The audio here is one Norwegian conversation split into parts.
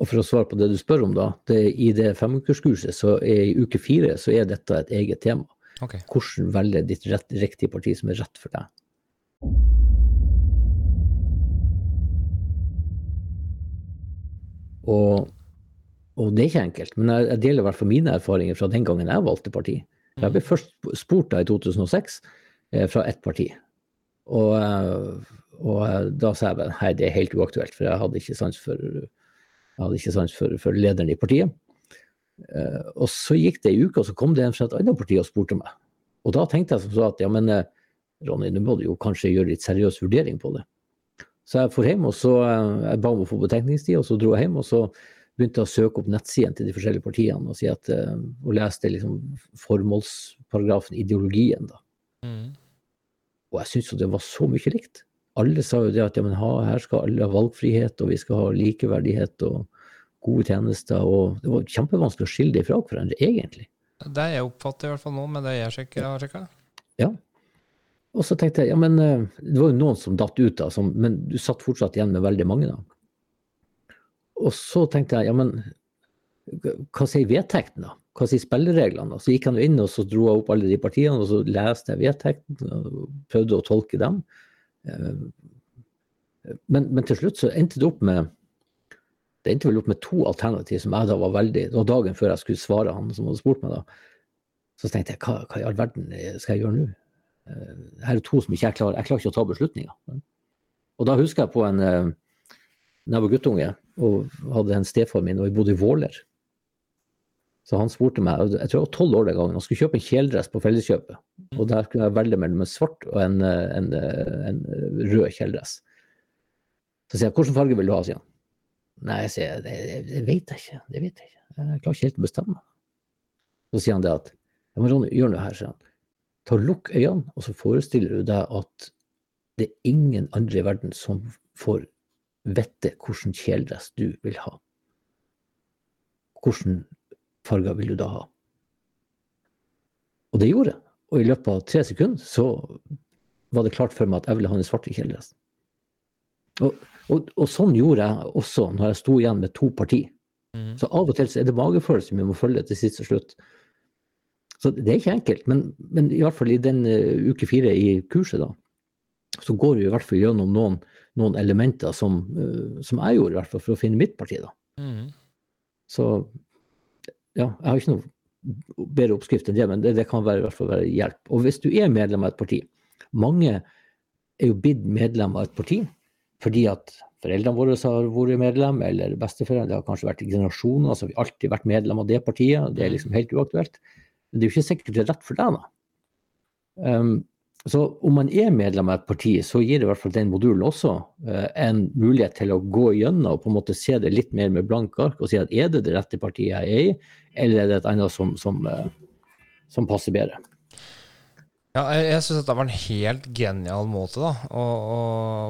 Og for å svare på det du spør om, da. Det, I det femukerskurset, så er i uke fire, så er dette et eget tema. Okay. Hvordan velge ditt rett, riktige parti som er rett for deg. Og, og det er ikke enkelt, men jeg, jeg deler i hvert fall mine erfaringer fra den gangen jeg valgte parti. Jeg ble først spurt da i 2006 eh, fra ett parti. Og, eh, og eh, da sa jeg bare nei, det er helt uaktuelt, for jeg hadde ikke sans for, jeg hadde ikke sans for, for lederen i partiet. Eh, og så gikk det ei uke, og så kom det en fra et annet parti og spurte meg. Og da tenkte jeg som så at ja, men eh, Ronny, nå må du jo kanskje gjøre litt seriøs vurdering på det. Så jeg for hjem, og så eh, jeg ba om å få betenkningstid, og så dro jeg hjem. og så begynte jeg å søke opp nettsidene til de forskjellige partiene og, si at, eh, og leste liksom formålsparagrafen, ideologien. da. Mm. Og jeg syntes jo det var så mye likt. Alle sa jo det at ja, men her skal alle ha valgfrihet, og vi skal ha likeverdighet og gode tjenester. Og det var kjempevanskelig å skille det fra hverandre, egentlig. Det jeg oppfatter i hvert fall nå, med det jeg sjekker, har sjekka. Ja. Og så tenkte jeg ja, men eh, det var jo noen som datt ut, da, som, men du satt fortsatt igjen med veldig mange. da. Og så tenkte jeg ja, men hva sier vedtekten, da? Hva sier spillereglene? da? Så gikk han jo inn og så dro jeg opp alle de partiene, og så leste jeg vedtekten og prøvde å tolke dem. Eh, Men, men til slutt så endte det opp med det endte vel opp med to alternativ som jeg da var veldig var dagen før jeg skulle svare han som hadde spurt meg, da. Så tenkte jeg hva, hva i all verden skal jeg gjøre nå? Eh, Her er to som ikke jeg klarer Jeg klarer ikke å ta beslutninger. Og da husker jeg på en eh, da jeg var guttunge og hadde en stefar min, og vi bodde i Våler. Så han spurte meg, jeg tror jeg var tolv år den gangen, han skulle kjøpe en kjeledress på Felleskjøpet. Og der kunne jeg velge mellom en svart og en, eh, en, en rød kjeledress. Så sier jeg, hvilken farge vil du ha, sier han. Nei, jeg sier, det, det, vet jeg ikke, det vet jeg ikke. Jeg klarer ikke helt å bestemme. Så sier han det at, ja, men Ronny, gjør noe her, sier han. Ta Lukk øynene, og så forestiller du deg at det er ingen andre i verden som får vite hvilken kjeledress du vil ha. Hvilken farger vil du da ha? Og det gjorde jeg. Og i løpet av tre sekunder så var det klart for meg at jeg ville ha den svarte kjeledressen. Og, og, og sånn gjorde jeg også når jeg sto igjen med to parti. Mm. Så av og til så er det magefølelsen vi må følge til siste slutt. Så det er ikke enkelt, men, men i hvert fall i den uh, uke fire i kurset, da, så går vi i hvert fall gjennom noen, noen elementer som, uh, som jeg gjorde, i hvert fall for å finne mitt parti. da. Mm. Så ja, jeg har ikke noe bedre oppskrift enn det, men det, det kan være, i hvert fall være hjelp. Og hvis du er medlem av et parti Mange er jo blitt medlem av et parti fordi at foreldrene våre har vært medlem, eller besteforeldre. Det har kanskje vært generasjoner, så har vi alltid vært medlem av det partiet. Det er liksom helt uaktuelt. Men det er jo ikke sikkert det er rett for deg, da. Um, så om man er medlem av et parti, så gir det i hvert fall den modulen også eh, en mulighet til å gå gjennom og på en måte se det litt mer med blanke ark og si at er det det rette partiet jeg er i, eller er det et annet som, som, eh, som passer bedre. Ja, jeg, jeg syns det var en helt genial måte da, å, å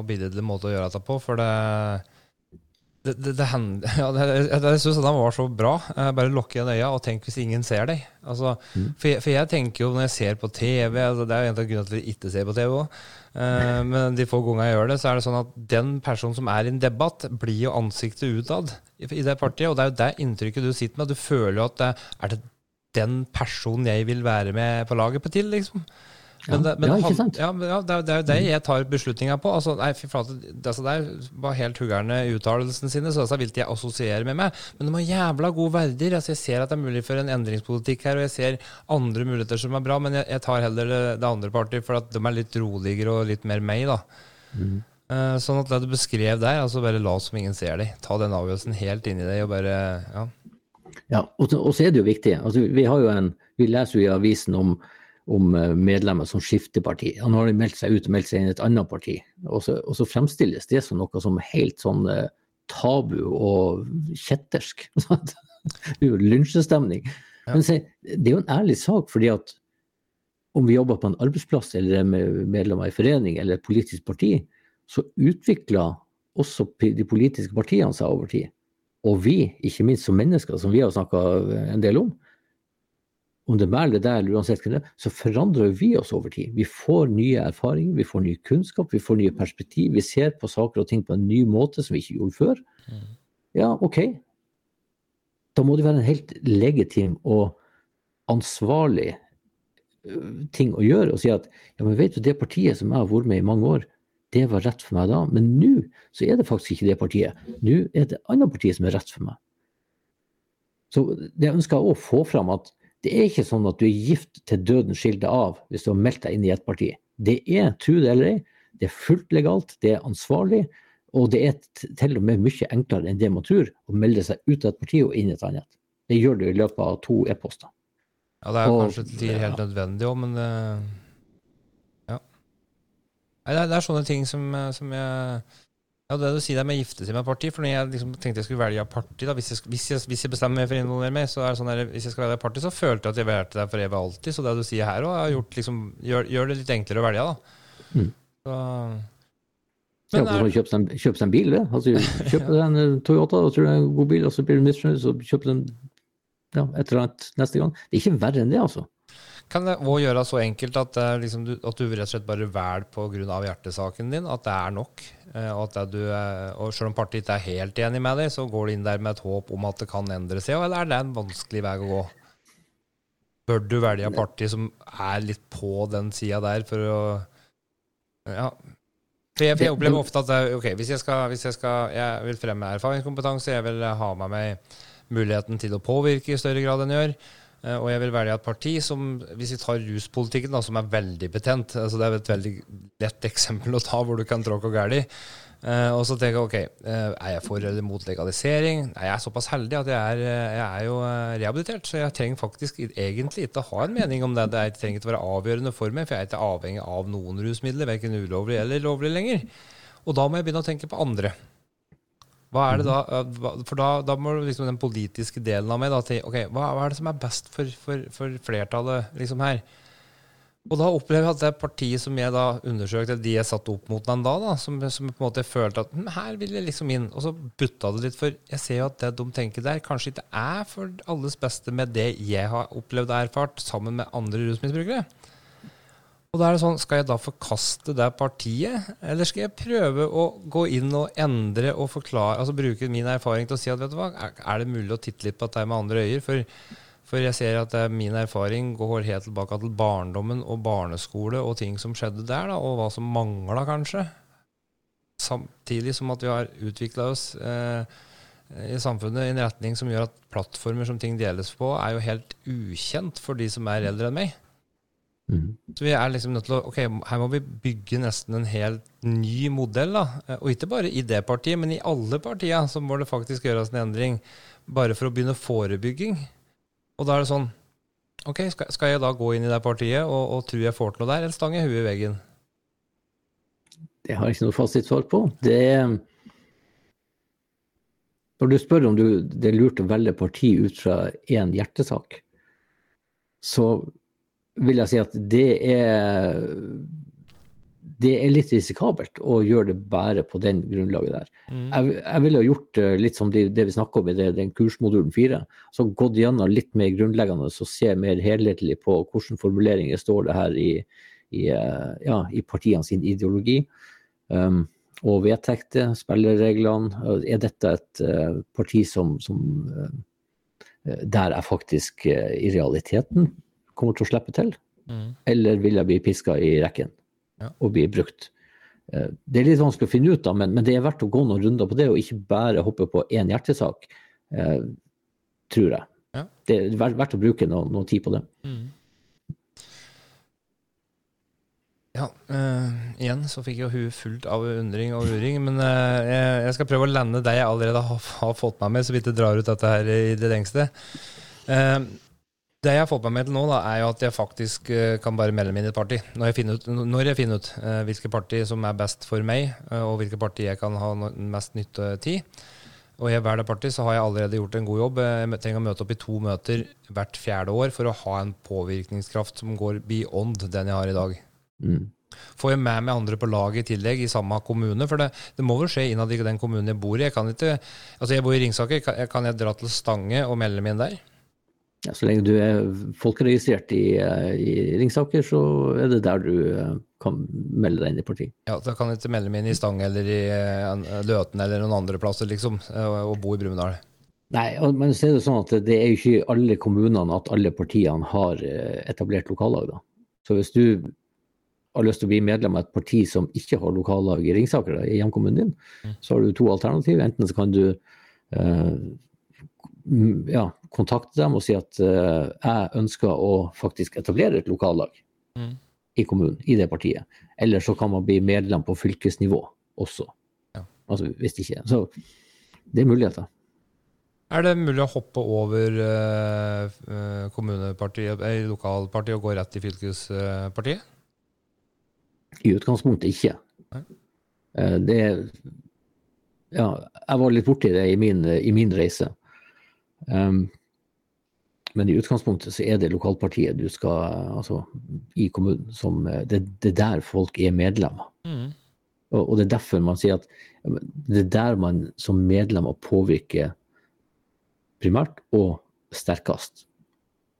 en måte å gjøre dette på. For det det, det, det, ja, det, jeg, jeg syns den var så bra. Eh, Bare lukke igjen øya og tenk hvis ingen ser deg. Altså, for, jeg, for jeg tenker jo når jeg ser på TV altså, Det er jo en av grunnene til at vi ikke ser på TV òg. men de få gangene jeg gjør det, så er det sånn at den personen som er i en debatt, blir jo ansiktet utad i, i det partiet. Og det er jo det inntrykket du sitter med. Du føler jo at det, er det den personen jeg vil være med på laget på til, liksom. Men, det, men Ja, ikke sant? Ja, men ja, det, er, det jo det jeg tar beslutninga på. Altså, nei, fy flate, det, der det er bare helt huggerne i uttalelsen sine, så det vil ikke jeg assosiere med meg. Men de har jævla gode verdier. Altså, jeg ser at det er mulig for en endringspolitikk her, og jeg ser andre muligheter som er bra, men jeg, jeg tar heller det, det andre partiet, for at de er litt roligere og litt mer meg, da. Eh, sånn at det du beskrev der, altså bare la som ingen ser deg. Ta den avgjørelsen helt inn i deg og bare Ja. Ja, og, så- og så er det jo viktig. Altså, vi, har jo en, vi leser jo i avisen om, om eh, medlemmer som skifter parti. Han har meldt seg ut og meldt seg inn i et annet parti. Og så, og så fremstilles det som noe som er helt sånn eh, tabu og kjettersk. Lynsjestemning. Jo. Men se, det er jo en ærlig sak, fordi at om vi jobber på en arbeidsplass eller er med- medlemmer i forening eller et politisk parti, så utvikler også de politiske partiene seg over tid. Og vi, ikke minst som mennesker, som vi har snakka en del om, om det er meg eller deg, eller uansett hvem det er, så forandrer vi oss over tid. Vi får nye erfaringer, vi får ny kunnskap, vi får nye perspektiv. Vi ser på saker og ting på en ny måte som vi ikke gjorde før. Ja, OK, da må det være en helt legitim og ansvarlig ting å gjøre. Og si at ja, men vet du, det partiet som jeg har vært med i mange år, det var rett for meg da. Men nå så er det faktisk ikke det partiet. Nå er det andre partiet som er rett for meg. Så det ønsker jeg å få fram at det er ikke sånn at du er gift til døden skilde av hvis du har meldt deg inn i et parti. Det er, tro det eller ei, det er fullt legalt, det er ansvarlig. Og det er til og med mye enklere enn det man tror, å melde seg ut av et parti og inn i et annet. Det gjør du i løpet av to e-poster. Ja, det er og, kanskje til tider helt nødvendig òg, men det, ja. Nei, det er, det er, sånne ting som, eh, som jeg ja, det du sier der med å gifte seg med parti. For når jeg liksom tenkte jeg skulle velge parti, da, hvis jeg, hvis, jeg, hvis jeg, bestemmer meg for å involvere meg, så er det sånn der, hvis jeg skal velge parti, så følte jeg at jeg valgte deg for evig og alltid. Så det du sier her òg, liksom, gjør, gjør, det litt enklere å velge, da. Mm. Så, men, ja, for kjøpe seg, kjøpe seg en bil, det. Altså, kjøpe deg en eh, Toyota, og tror det er en god bil, og så blir du misfornøyd, så kjøper du en ja, et eller annet neste gang. Det er ikke verre enn det, altså. Kan det òg gjøre så enkelt at, liksom, du, at, du, rett og slett bare velger pga. hjertesaken din, at det er nok? Eh, og, at du, og selv om partiet ikke er helt enig med deg, så går du inn der med et håp om at det kan endre seg, eller er det en vanskelig vei å gå? Bør du velge parti som er litt på den sida der, for å Ja. For jeg, for jeg, opplever ofte at ok, hvis jeg, skal, hvis jeg, skal, jeg vil fremme erfaringskompetanse, jeg vil ha med meg muligheten til å påvirke i større grad enn jeg gjør. Eh, og jeg vil velge et parti som, hvis vi tar ruspolitikken, da, som er veldig betent altså Det er et veldig lett eksempel å ta hvor du kan tråkke galt. Uh, og så tenker jeg ok, er jeg for eller mot legalisering? Nei, jeg er såpass heldig at jeg er, jeg er jo rehabilitert, så jeg trenger faktisk egentlig ikke å ha en mening om det. Det trenger ikke å være avgjørende for meg, for jeg er ikke avhengig av noen rusmidler, verken ulovlig eller lovlig lenger. Og da må jeg begynne å tenke på andre. Hva er det da, eh, For da, da må liksom den politiske delen av meg da til ok, hva, hva, er det som er best for, for, for, flertallet liksom her? Og da opplever jeg at det partiet som jeg da undersøkte, de jeg satte opp mot den da, da som, som, på en måte følte at her vil jeg liksom inn. Og så butta det litt, for jeg ser jo at det de tenker der, kanskje ikke er for alles beste med det jeg har opplevd og erfart, sammen med andre rusmisbrukere. Og da er det sånn, Skal jeg da forkaste det partiet, eller skal jeg prøve å gå inn og endre og forklare, altså bruke min erfaring til å si at vet du hva, er det mulig å titte litt på dette med andre øyer? For, for jeg ser at min erfaring går helt tilbake til barndommen og barneskole og ting som skjedde der, da, og hva som mangla, kanskje. Samtidig som at vi har utvikla oss eh, i samfunnet i en retning som gjør at plattformer som ting deles på, er jo helt ukjent for de som er eldre enn meg. Mm. Så vi er liksom nødt til å Ok, her må vi bygge nesten en helt ny modell. da. Eh, og ikke bare i det partiet, men i alle partier så må det faktisk gjøres en endring. Bare for å begynne forebygging. Og da er det sånn Ok, skal, skal jeg da gå inn i det partiet og, og tro jeg får til noe der, eller stanger jeg huet i veggen? Det har jeg ikke noe fasitsvar på. Det Når du spør om du, det er lurt å velge parti ut fra én hjertesak, så vil jeg si at det er det er litt risikabelt å gjøre det bare på den grunnlaget der. Mm. Jeg, jeg, ville ha gjort litt som det, det vi snakker om i det, den kursmodulen 4. Så gått gjennom litt mer grunnleggende og se mer helhetlig på hvilke formuleringer står det her i, i, eh, ja, i partiene sin ideologi. Um, og vedtekter, spillereglene. Er dette et uh, parti som, som uh, der jeg faktisk uh, i realiteten kommer til å slippe til? Mm. Eller vil jeg bli piska i rekken ja. og bli brukt? Eh, det er litt vanskelig å finne ut av, men, men, det er verdt å gå noen runder på det, og ikke bare hoppe på én hjertesak, eh, tror jeg. Ja. Det er verdt å bruke noe, noe tid på det. Mm. Ja, uh, igjen så fikk jo hun fullt av undring og uring. Men uh, jeg, skal prøve å lande det jeg allerede har, har fått meg med, så vidt det drar ut dette her i det lengste. Uh, det jeg har fått meg med til nå, da, er jo at jeg faktisk uh, kan bare melde meg inn i et parti. Når jeg finner ut, når jeg finner ut uh, hvilke parti som er best for meg, uh, og hvilke parti jeg kan ha mest nytte tid, og i velger parti, så har jeg allerede gjort en god jobb. Jeg trenger å møte opp i to møter hvert fjerde år for å ha en påvirkningskraft som går beyond den jeg har i dag. Mm. Får jeg med meg andre på laget i tillegg, i samme kommune? For det, det må vel skje innad i den kommunen jeg bor i. Jeg kan ikke, altså jeg bor i Ringsaker. Kan jeg dra til Stange og melde meg inn der? Ja, så lenge du er folkeregistrert i, eh, i, Ringsaker, så er det der du eh, kan melde deg inn i partiet. Ja, Da kan jeg ikke melde meg inn i Stang eller i eh, Løten eller noen andre plasser, liksom, og bo i Brumunddal? Nei, men så er det sånn at det er jo ikke i alle kommunene at alle partiene har etablert lokallag. da. Så hvis du har lyst til å bli medlem av et parti som ikke har lokallag i Ringsaker, da, i hjemkommunen din, mm. så har du to alternativer. Enten så kan du eh, ja, kontakte dem og si at uh, jeg ønsker å faktisk etablere et lokallag mm. i kommunen, i det partiet. Eller så kan man bli medlem på fylkesnivå også. Ja. Altså hvis ikke. Så det er muligheter. Er det mulig å hoppe over uh, kommunepartiet, eller lokalpartiet og gå rett i fylkespartiet? I utgangspunktet ikke. Uh, det Ja, jeg var litt borti det i min, i min reise. Um, men i utgangspunktet så er det lokalpartiet du skal, altså i kommunen, som Det, det er der folk er medlemmer. Mm. Og, og, det er derfor man sier at det er der man som medlemmer påvirker primært og sterkest.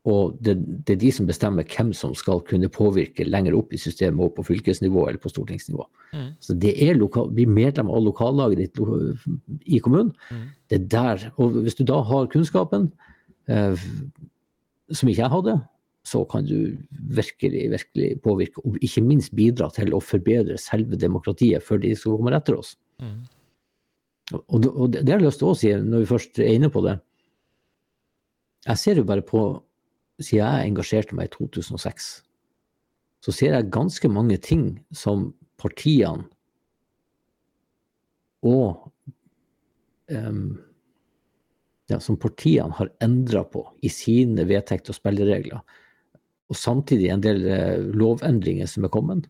Og det, det, er de som bestemmer hvem som skal kunne påvirke lenger opp i systemet, og på fylkesnivå eller på stortingsnivå. Mm. Så det er lokal, Bli medlem av lokallaget ditt i kommunen. Mm. Det er der. Og hvis du da har kunnskapen, eh, som ikke jeg hadde, så kan du virkelig, virkelig påvirke, og ikke minst bidra til å forbedre selve demokratiet for de som kommer etter oss. Mm. Og, det, og det har jeg lyst til å si, når vi først er inne på det. Jeg ser jo bare på siden jeg engasjerte meg i 2006, så ser jeg ganske mange ting som partiene og um, ja, som partiene har endra på i sine vedtekter og spilleregler. Og samtidig en del eh, lovendringer som er kommet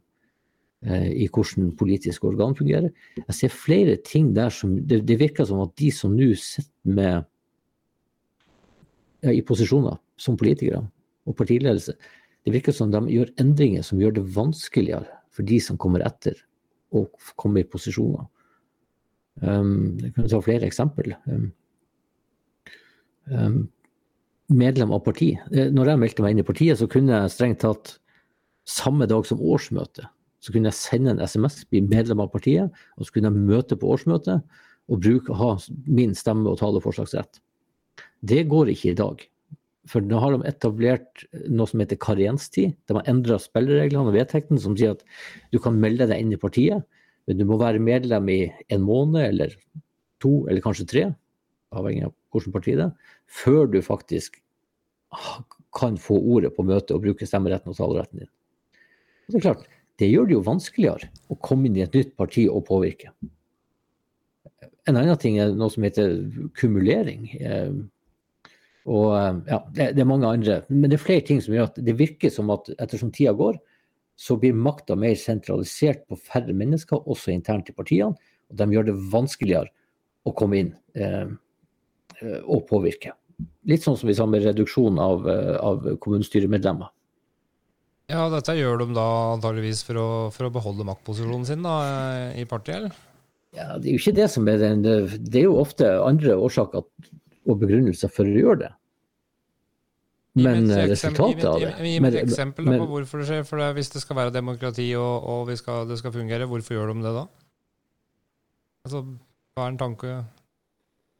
eh, i hvordan politiske organ fungerer. Jeg ser flere ting der som Det, det virker som at de som nå sitter med ja, i posisjoner som politikere og partiledelse. Det virker som de gjør endringer som gjør det vanskeligere for de som kommer etter, å komme i posisjoner. Um, jeg kan ta flere eksempel. Um, um, medlem av parti. Eh, når jeg meldte meg inn i partiet, så kunne jeg strengt tatt samme dag som årsmøte, så kunne jeg sende en SMS, bli medlem av partiet, og så kunne jeg møte på årsmøtet og bruke, ha min stemme og taleforslagsrett. Det går ikke i dag. For nå har de etablert noe som heter karenstid. De har endra spillereglene og vedtektene som sier at du kan melde deg inn i partiet, men du må være medlem i en måned eller to eller kanskje tre, avhengig av hvilket parti det er, før du faktisk kan få ordet på møtet og bruke stemmeretten og taleretten din. Og det er klart, det gjør det jo vanskeligere å komme inn i et nytt parti og påvirke. En annen ting er noe som heter kumulering. Eh, og eh, ja, det, er mange andre. Men det er flere ting som gjør at det virker som at ettersom tida går, så blir makta mer sentralisert på færre mennesker, også internt i partiene. Og de gjør det vanskeligere å komme inn eh, eh påvirke. Litt sånn som vi sa med reduksjon av, eh, av kommunestyremedlemmer. Ja, dette gjør de da antageligvis for å, for å beholde maktposisjonen sin da, i partiet, eller? Ja, Det er jo ikke det som er den Det er jo ofte andre årsaker og begrunnelser for å gjøre det. Men resultatet av det Gi meg et eksempel på hvorfor det skjer. For det, Hvis det skal være demokrati og, og skal, det skal fungere, hvorfor gjør de det da? Altså, Hva er en tanke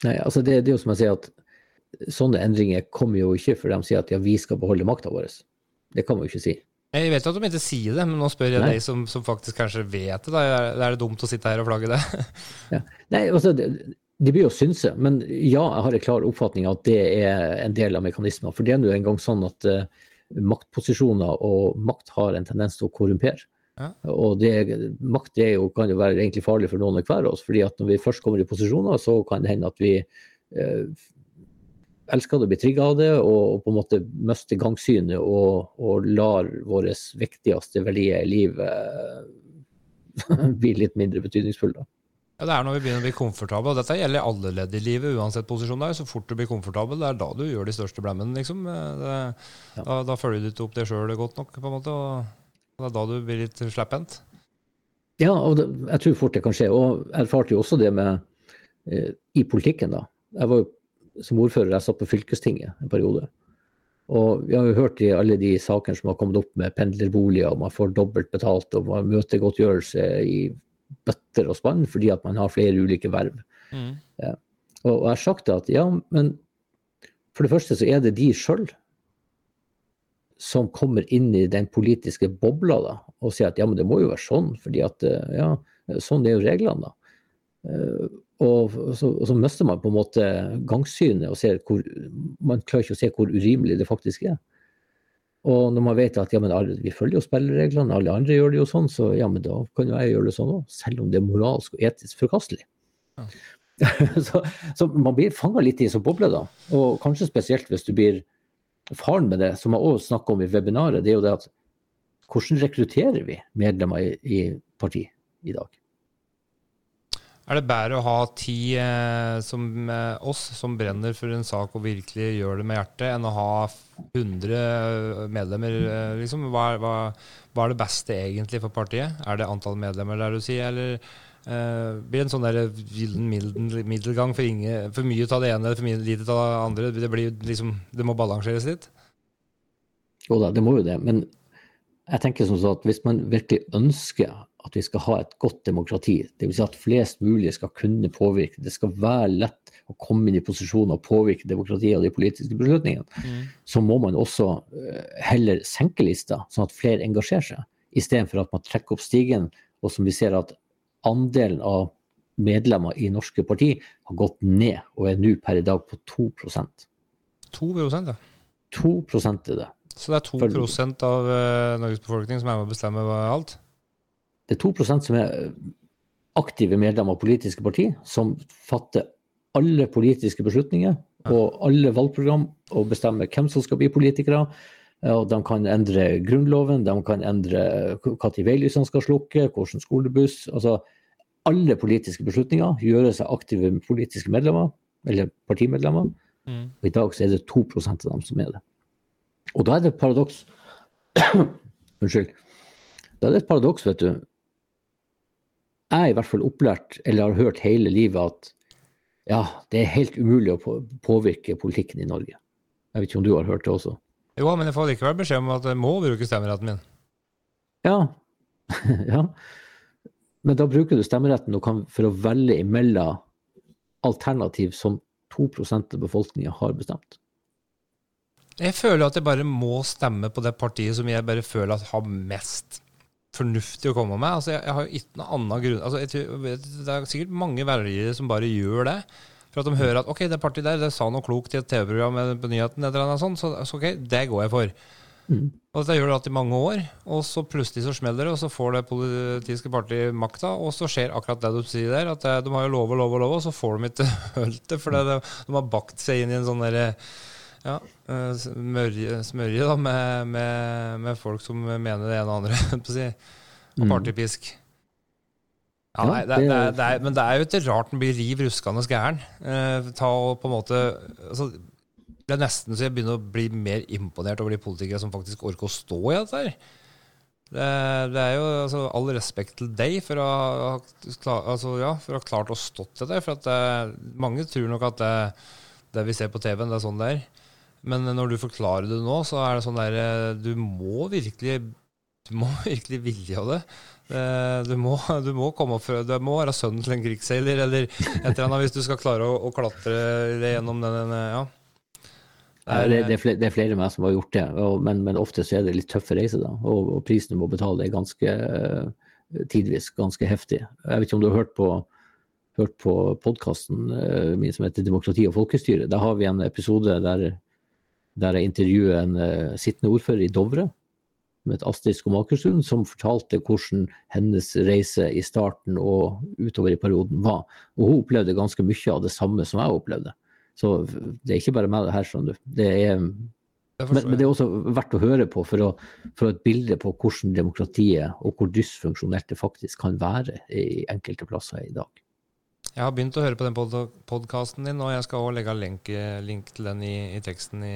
Nei, altså det, det er jo som jeg sier at Sånne endringer kommer jo ikke for de sier at ja, vi skal beholde makta vår. Det kan man jo ikke si. Jeg vet at de ikke sier det, men nå spør jeg Nei. deg som, som, faktisk kanskje vet det. Da. Er det dumt å sitte her og flagge det? ja. Nei, altså, det, de blir jo synse, men ja, jeg har en klar oppfatning av at det er en del av mekanismen. For det er nå engang sånn at uh, maktposisjoner og makt har en tendens til å korrumpere. Ja. Og det, makt det jo, kan jo være egentlig farlig for noen hver av oss. fordi at når vi først kommer i posisjoner, så kan det hende at vi eh, elsker det, blir trigga av det, og, og, på en måte mister gangsynet og, og lar våre viktigste verdier i livet bli litt mindre betydningsfulle. Ja, Det er når vi begynner å bli komfortable. og Dette gjelder alle ledd i livet, uansett posisjon. der, Så fort du blir komfortabel, det er da du gjør de største blemmene. Liksom. Det, ja. da, da, følger du ikke opp det sjøl godt nok, på en måte, og det er da du blir litt slepphendt. Ja, og det, jeg tror fort det kan skje. Og jeg erfarte jo også det med eh, i politikken, da. Jeg var jo som ordfører, jeg satt på fylkestinget en periode. Og vi har jo hørt i alle de sakene som har kommet opp med pendlerboliger, og man får dobbelt betalt, og man møter godtgjørelse i bøtter og spann fordi at man har flere ulike verv. Mm. Ja. Og, og jeg har sagt det at ja, men for det første så er det de sjøl som kommer inn i den politiske bobla da, og sier at ja, men det må jo være sånn, fordi at eh, ja, sånn er jo reglene. da. Eh, og så, og så, mister man på en måte gangsynet og ser hvor Man klarer ikke å se hvor urimelig det faktisk er. Og når man vet at ja, men alle, vi følger jo spillereglene, alle andre gjør det jo sånn, så ja, men da kan jo jeg gjøre det sånn òg. Selv om det er moralsk og etisk forkastelig. Ja. så, så, man blir fanga litt i en sånn boble, da. Og kanskje spesielt hvis du blir Faren med det, som jeg også snakker om i webinaret, det er jo det at hvordan rekrutterer vi medlemmer i, i parti i dag? Er det bedre å ha ti eh, som eh, oss som brenner for en sak og virkelig gjør det med hjertet, enn å ha 100 eh, medlemmer? Eh, liksom? Hva, hva, hva, er det beste egentlig for partiet? Er det antall medlemmer, der du sier, eller eh, blir en sånn der gyllen middelgang for, ingen, for mye av det ene eller for mye, lite av det andre? Det, blir liksom, det må balanseres litt? Jo da, det må jo det. Men jeg tenker som sånn at hvis man virkelig ønsker at vi skal ha et godt demokrati. Dvs. Si at flest mulig skal kunne påvirke. Det skal være lett å komme inn i posisjoner og påvirke demokratiet og de politiske beslutningene. Mm. Så må man også eh, heller senke lista, sånn at flere engasjerer seg. Istedenfor at man trekker opp stigen, og som vi ser at andelen av medlemmer i norske parti har gått ned, og er nå per i dag på 2% 2 ja. 2 er det. Så det er 2 For, av uh, Norges befolkning som er med å bestemme alt? Det er 2% som er aktive medlemmer av politiske parti, som fatter alle politiske beslutninger og alle valgprogram og bestemmer hvem som skal bli politikere. Og de kan endre Grunnloven, de kan endre når veilysene skal slukke, hvordan skolebuss altså Alle politiske beslutninger gjøres av aktive politiske medlemmer, eller partimedlemmer. Mm. Og i dag så er det 2% av dem som er det. Og da er det et paradoks Unnskyld. Da er det et paradoks, vet du, jeg i hvert fall opplært, eller har hørt hele livet, at ja, det er helt umulig å påvirke politikken i Norge. Jeg vet ikke om du har hørt det også? Jo, men jeg får likevel beskjed om at jeg må bruke stemmeretten min. Ja. ja. Men da bruker du stemmeretten for å velge imellom alternativ som 2% av befolkninga har bestemt. Jeg føler at jeg bare må stemme på det partiet som jeg bare føler at har mest fornuftig å komme med. Altså, jeg, jeg har jo ikke noen annen grunn altså, tror, Det er sikkert mange velgere som bare gjør det. For at de hører at ok, det partiet der det sa noe klokt i et TV-program på nyheten, eller noe sånt, så, så ok, det går jeg for. Mm. Og Det gjør det i mange år, og så plutselig så smeller det, og så får det politiske partiet makta, og så skjer akkurat det du sier der. At de har jo lov og lov og lov, og så får de ikke hølt det, for de, de har bakt seg inn i en sånn derre ja, eh, smørje, smørje da, med, med, med, folk som mener det ene og andre. si. Og mm. partypisk. Ja, nei, det, det, det er, men det er jo ikke rart den blir riv ruskende gæren. Eh, ta og på en måte altså, Det er nesten så jeg begynner å bli mer imponert over de politikere som faktisk orker å stå i dette. her. Det, det, er jo altså, all respekt til deg for å, altså, ja, for å ha klart å stått til det. For at det, mange tror nok at det, det vi ser på TV-en, det er sånn det er. Men når du forklarer det nå, så er det sånn der eh, Du må virkelig du må virkelig vilje av det. Eh, du må, du må, komme fra, du må være sønnen til en krigsseiler eller et eller annet hvis du skal klare å, å klatre gjennom den ja. Det det, er flere, det er flere, meg som har gjort det, og, men, men, ofte så er det litt tøffe reiser. da, og, og prisen du må betale er ganske uh, tidvis ganske heftig. Jeg vet ikke om du har hørt på, hørt på podkasten uh, min som heter 'Demokrati og folkestyre'. Da har vi en episode der der jeg intervjuet en uh, sittende ordfører i Dovre, med et Astrid Skomakerstuen, som fortalte hvordan hennes reise i starten og utover i perioden var. Og hun opplevde ganske mye av det samme som jeg opplevde. Så det er ikke bare meg her, skjønner du. Det er, men, men, det er også verdt å høre på for å få et bilde på hvordan demokratiet og hvor dysfunksjonelt det faktisk kan være i enkelte plasser i dag. Jeg har begynt å høre på den pod podkasten din, og jeg skal også legge link, link til den i, i teksten i,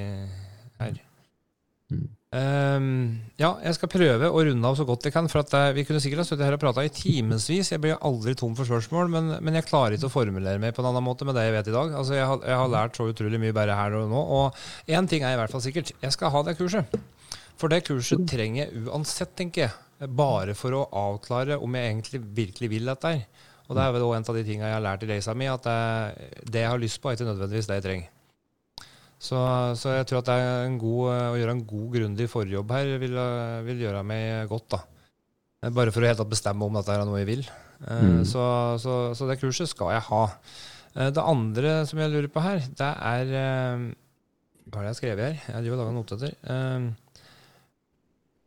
her. Mm. Um, ja, jeg skal prøve å runde av så godt jeg kan. For at uh, Vi kunne sikkert ha stått her og prata i timevis. Jeg blir aldri tom for spørsmål, men, men, jeg klarer ikke å formulere meg på en annen måte med det jeg vet i dag. Altså, jeg, har, jeg har lært så utrolig mye bare her og nå. Og én ting er i hvert fall sikkert. Jeg skal ha det kurset. For det kurset trenger jeg uansett, tenker jeg. Bare for å avklare om jeg egentlig virkelig vil dette her. Og det er vel også en av de tingene jeg har lært i reisa mi, at det, det jeg har lyst på, er ikke nødvendigvis det jeg trenger. Så, så, jeg tror at god, å gjøre en god, grundig forjobb her vil, vil, gjøre meg godt. da. Bare for å helt bestemme om dette er noe jeg vil. Eh, mm. Så, så, så, det kurset skal jeg ha. Eh, det andre som jeg lurer på her, det er eh, Hva har jeg skrevet her? Jeg driver og lager notater.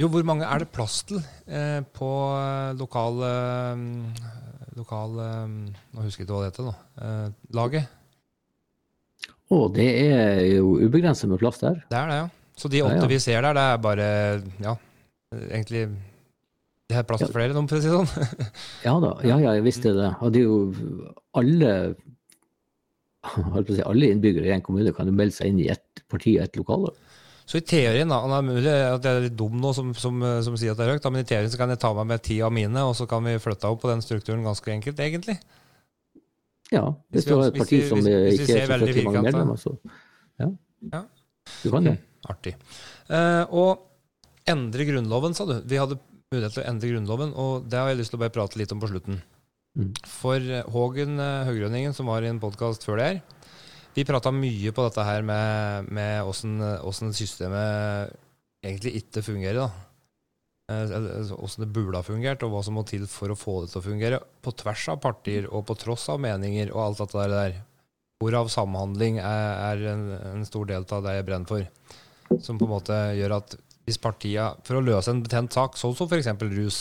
Jo, hvor mange er det plass til på lokal Lokal Nå husker jeg ikke hva det heter nå. Laget? Å, det er jo ubegrenset med plass der. Det er det, ja. Så de åtte ja, ja. vi ser der, det er bare Ja, egentlig Det er plass til flere, for å si det sånn. ja da. Ja, ja, jeg visste det. Er jo alle alle innbyggere i en kommune kan jo melde seg inn i ett parti og ett lokale. Så i teorien, da, det er mulig at jeg er litt dum nå som, som, som sier at det er høyt, men i teorien så kan jeg ta meg med ti av mine, og så kan vi flytte opp på den strukturen ganske enkelt, egentlig. Ja, hvis, du har et parti som ikke er så fryktelig mange medlemmer, så ja. ja. Du kan det. Artig. Uh, og endre Grunnloven, sa du. Vi hadde mulighet til å endre Grunnloven, og det har jeg lyst til å bare prate litt om på slutten. Mm. For eh, Hågen uh, Høgrønningen, som var i en podkast før det her, vi prata mye på dette her med åssen systemet egentlig ikke fungerer. da. Hvordan eh, altså, det burde ha fungert, og hva som må til for å få det til å fungere. På tvers av partier og på tross av meninger og alt dette der. Hvorav samhandling er, er en, en, stor del av det jeg brenner for. Som på en måte gjør at hvis partia, for å løse en betent sak, sånn som f.eks. rus,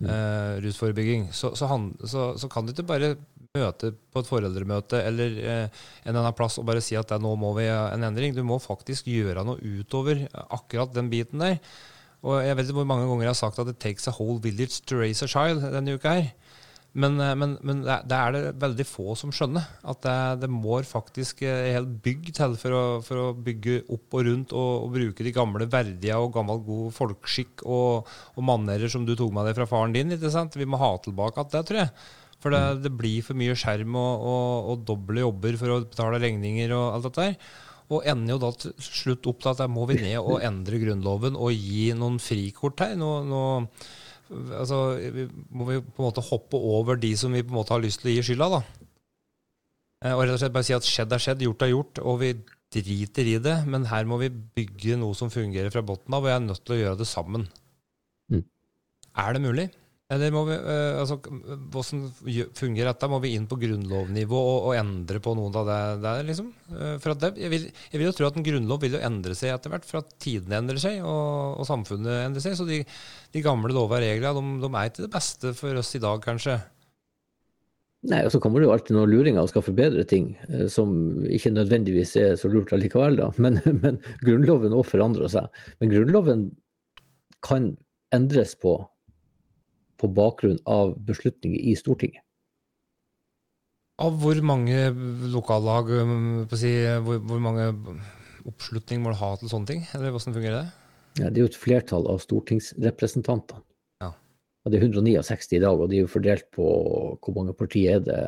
mm. eh, rusforebygging, så, så, han, så, så, kan du ikke bare møte på et foreldremøte eller eh, en annen plass og bare si at nå må vi ha en endring. Du må faktisk gjøre noe utover akkurat den biten der. Og jeg vet ikke hvor mange ganger jeg har sagt at it takes a whole village to raise a child denne uka her. Men, eh, men, men det er det veldig få som skjønner. At det, det må faktisk en helt bygg til for å, for å, bygge opp og rundt og, og, bruke de gamle verdige og gammel god folkeskikk og, og manerer som du tok med deg fra faren din. ikke sant? Vi må ha tilbake alt det, tror jeg. For det, mm. det, blir for mye skjerm og, og, og doble jobber for å betale regninger og alt dette der. Og ender jo da til slutt opp til at der må vi ned og endre Grunnloven og gi noen frikort her. Nå, nå altså, må vi på en måte hoppe over de som vi på en måte har lyst til å gi skylda. da. Eh, og rett og slett bare si at skjedd er skjedd, gjort er gjort, og vi driter i det. Men her må vi bygge noe som fungerer fra bunnen av, og jeg er nødt til å gjøre det sammen. Mm. Er det mulig? Eller må vi, uh, altså, Hvordan fungerer dette? Må vi inn på grunnlovnivå og, og endre på noe av det der? liksom? Uh, for det, jeg, vil, jeg, vil, jo tro at en grunnlov vil jo endre seg etter hvert, for at tidene endrer seg og, og samfunnet endrer seg. Så de, de gamle lover og regler de, de, er ikke det beste for oss i dag, kanskje. Nei, og så kommer det jo alltid noen luringer og skal forbedre ting eh, som ikke nødvendigvis er så lurt allikevel, da. Men, men Grunnloven òg forandrer seg. Men Grunnloven kan endres på på bakgrunn av beslutninger i Stortinget. Av hvor mange lokallag, um, si, hvor, hvor, mange oppslutning må du ha til sånne ting? Eller hvordan fungerer det? Ja, det er jo et flertall av stortingsrepresentantene. Ja. Og det er 169 i dag, og de er jo fordelt på hvor mange partier er det?